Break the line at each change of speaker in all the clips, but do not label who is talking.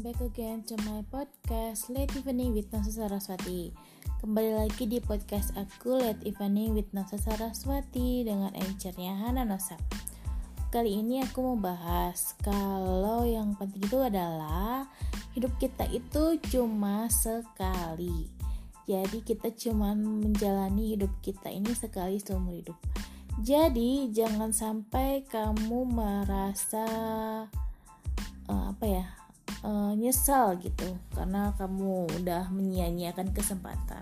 welcome back again to my podcast Let Evening with Nasa Saraswati. Kembali lagi di podcast aku Let Evening with Nasa Saraswati Dengan anchornya Hana Nosa. Kali ini aku mau bahas Kalau yang penting itu adalah Hidup kita itu cuma sekali. Jadi kita cuma menjalani hidup kita ini sekali seumur hidup. Jadi jangan sampai kamu merasa uh, nyesal gitu karena kamu udah menyia-nyiakan kesempatan.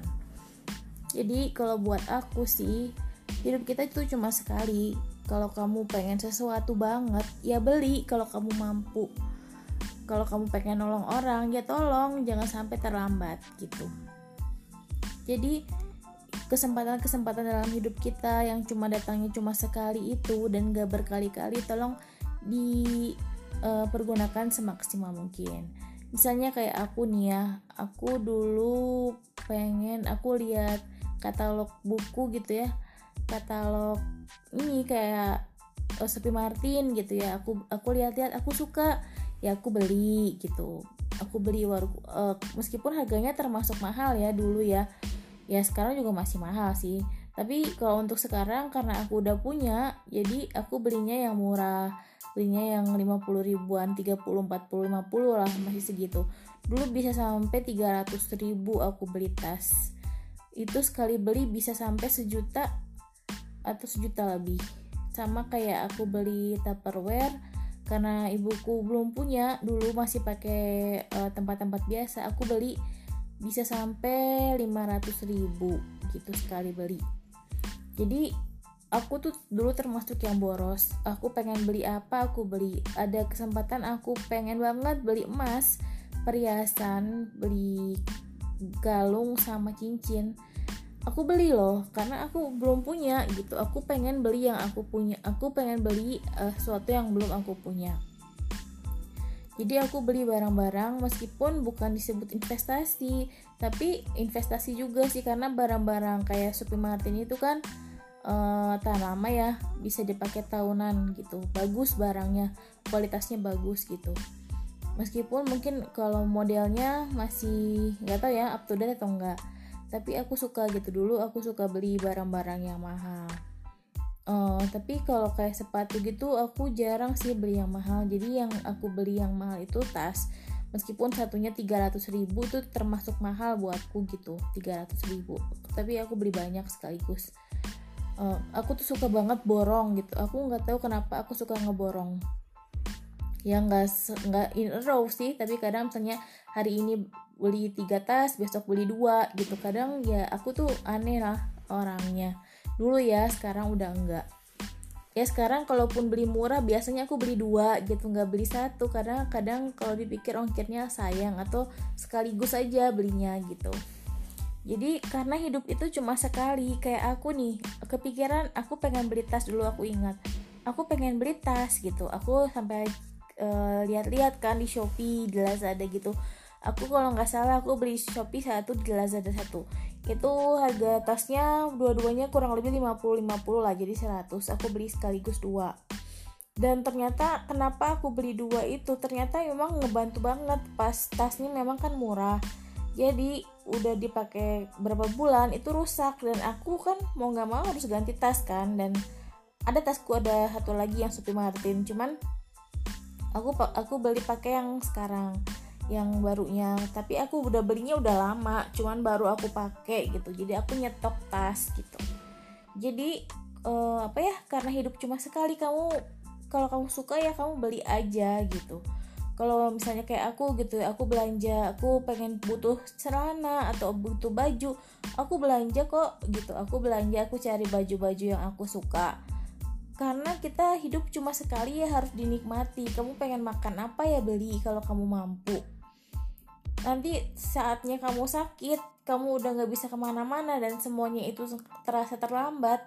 Jadi kalau buat aku sih hidup kita itu cuma sekali. Kalau kamu pengen sesuatu banget ya beli kalau kamu mampu. Kalau kamu pengen nolong orang ya tolong jangan sampai terlambat gitu. Jadi kesempatan-kesempatan dalam hidup kita yang cuma datangnya cuma sekali itu dan gak berkali-kali tolong di uh, pergunakan semaksimal mungkin. Misalnya kayak aku nih ya aku dulu pengen aku lihat katalog buku gitu ya. Katalog ini kayak oh, Sophie Martin gitu ya. Aku aku lihat-lihat aku suka. Ya aku beli gitu. Aku beli war uh, meskipun harganya termasuk mahal ya dulu ya. Ya sekarang juga masih mahal sih tapi kalau untuk sekarang karena aku udah punya jadi aku belinya yang murah. Belinya yang 50 ribuan 30 40 50 lah masih segitu. Dulu bisa sampai 300 ribu aku beli tas. Itu sekali beli bisa sampai sejuta atau sejuta lebih. Sama kayak aku beli tupperware karena ibuku belum punya dulu masih pakai uh, tempat-tempat biasa aku beli bisa sampai 500 ribu gitu sekali beli jadi aku tuh dulu termasuk yang boros. Aku pengen beli apa aku beli. Ada kesempatan aku pengen banget beli emas perhiasan beli galung sama cincin. Aku beli loh karena aku belum punya gitu. Aku pengen beli yang aku punya aku pengen beli uh, sesuatu yang belum aku punya. Jadi aku beli barang-barang meskipun bukan disebut investasi tapi investasi juga sih karena barang-barang kayak Supi Martin itu kan uh, tahan lama ya bisa dipakai tahunan gitu. Bagus barangnya kualitasnya bagus gitu. Meskipun mungkin kalau modelnya masih nggak tahu ya up to date atau enggak tapi aku suka gitu dulu aku suka beli barang-barang yang mahal. Uh, tapi kalau kayak sepatu gitu aku jarang sih beli yang mahal. Jadi yang aku beli yang mahal itu tas. Meskipun satunya 300 ribu itu termasuk mahal buatku gitu 300 ribu. Tapi aku beli banyak sekaligus uh, aku tuh suka banget borong gitu. Aku nggak tahu kenapa aku suka ngeborong. Ya nggak nggak in a row sih tapi kadang misalnya hari ini beli tiga tas besok beli dua gitu. Kadang ya aku tuh aneh lah orangnya. Dulu ya sekarang udah enggak ya sekarang kalaupun beli murah biasanya aku beli dua gitu nggak beli satu. Karena kadang kalau dipikir ongkirnya sayang atau sekaligus aja belinya gitu jadi karena hidup itu cuma sekali kayak aku nih kepikiran aku pengen beli tas dulu aku ingat. Aku pengen beli tas gitu aku sampai uh, lihat-lihat kan di Shopee di Lazada gitu. Aku kalau nggak salah aku beli Shopee satu di Lazada satu. Itu harga tasnya dua-duanya kurang lebih 50-50 lah jadi 100 aku beli sekaligus dua. Dan ternyata kenapa aku beli dua itu? Ternyata memang ngebantu banget pas tasnya memang kan murah jadi udah dipakai berapa bulan itu rusak. Dan aku kan mau nggak mau harus ganti tas kan. Dan ada tasku ada satu lagi yang Supi Martin. Cuman aku aku beli pakai yang sekarang yang barunya. Tapi aku udah belinya udah lama cuman baru aku pakai gitu. Jadi aku nyetok tas gitu. Jadi uh, apa ya karena hidup cuma sekali kamu kalau kamu suka ya kamu beli aja gitu kalau misalnya kayak aku gitu aku belanja aku pengen butuh celana atau butuh baju aku belanja kok gitu. Aku belanja aku cari baju-baju yang aku suka. Karena kita hidup cuma sekali ya harus dinikmati. Kamu pengen makan apa ya beli kalau kamu mampu. Nanti saatnya kamu sakit kamu udah nggak bisa ke mana-mana dan semuanya itu terasa terlambat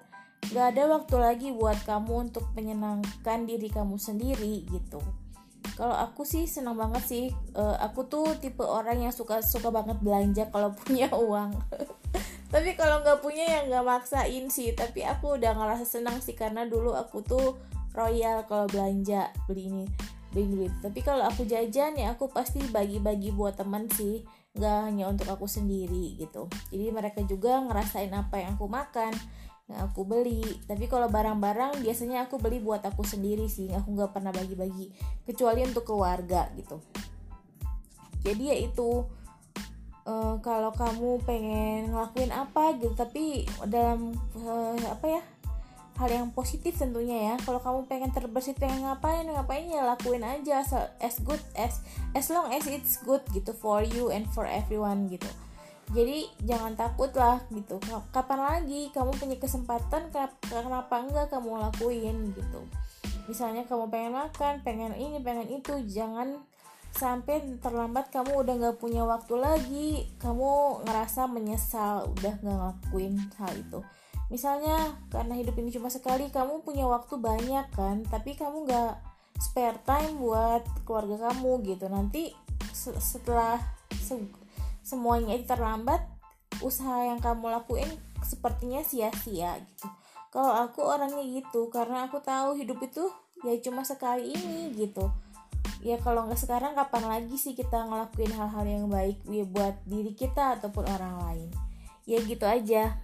gak ada waktu lagi buat kamu untuk menyenangkan diri kamu sendiri gitu kalau aku sih senang banget sih uh, aku tuh tipe orang yang suka suka banget belanja kalau punya uang. Tapi kalau nggak punya ya nggak maksain sih. Tapi aku udah ngerasa senang sih karena dulu aku tuh royal kalau belanja beli ini beli duit tapi kalau aku jajan ya aku pasti bagi-bagi buat teman sih. Nggak hanya untuk aku sendiri gitu. Jadi mereka juga ngerasain apa yang aku makan yang aku beli. Tapi kalau barang-barang biasanya aku beli buat aku sendiri sih. Aku nggak pernah bagi-bagi kecuali untuk keluarga gitu. Jadi ya itu uh, kalau kamu pengen ngelakuin apa gitu. Tapi dalam uh, apa ya hal yang positif tentunya ya. Kalau kamu pengen terbersih pengen ngapain? Ngapain ya lakuin aja as, as good as as long as it's good gitu for you and for everyone gitu jadi jangan takut lah gitu. Kapan lagi kamu punya kesempatan kenapa enggak kamu lakuin gitu. Misalnya kamu pengen makan pengen ini pengen itu jangan sampai terlambat kamu udah nggak punya waktu lagi. Kamu ngerasa menyesal udah nggak ngelakuin hal itu. Misalnya karena hidup ini cuma sekali kamu punya waktu banyak kan tapi kamu gak spare time buat keluarga kamu gitu. Nanti setelah se semuanya itu terlambat usaha yang kamu lakuin sepertinya sia-sia gitu. Kalau aku orangnya gitu karena aku tahu hidup itu ya cuma sekali ini gitu. Ya kalau nggak sekarang kapan lagi sih kita ngelakuin hal-hal yang baik ya buat diri kita ataupun orang lain? Ya gitu aja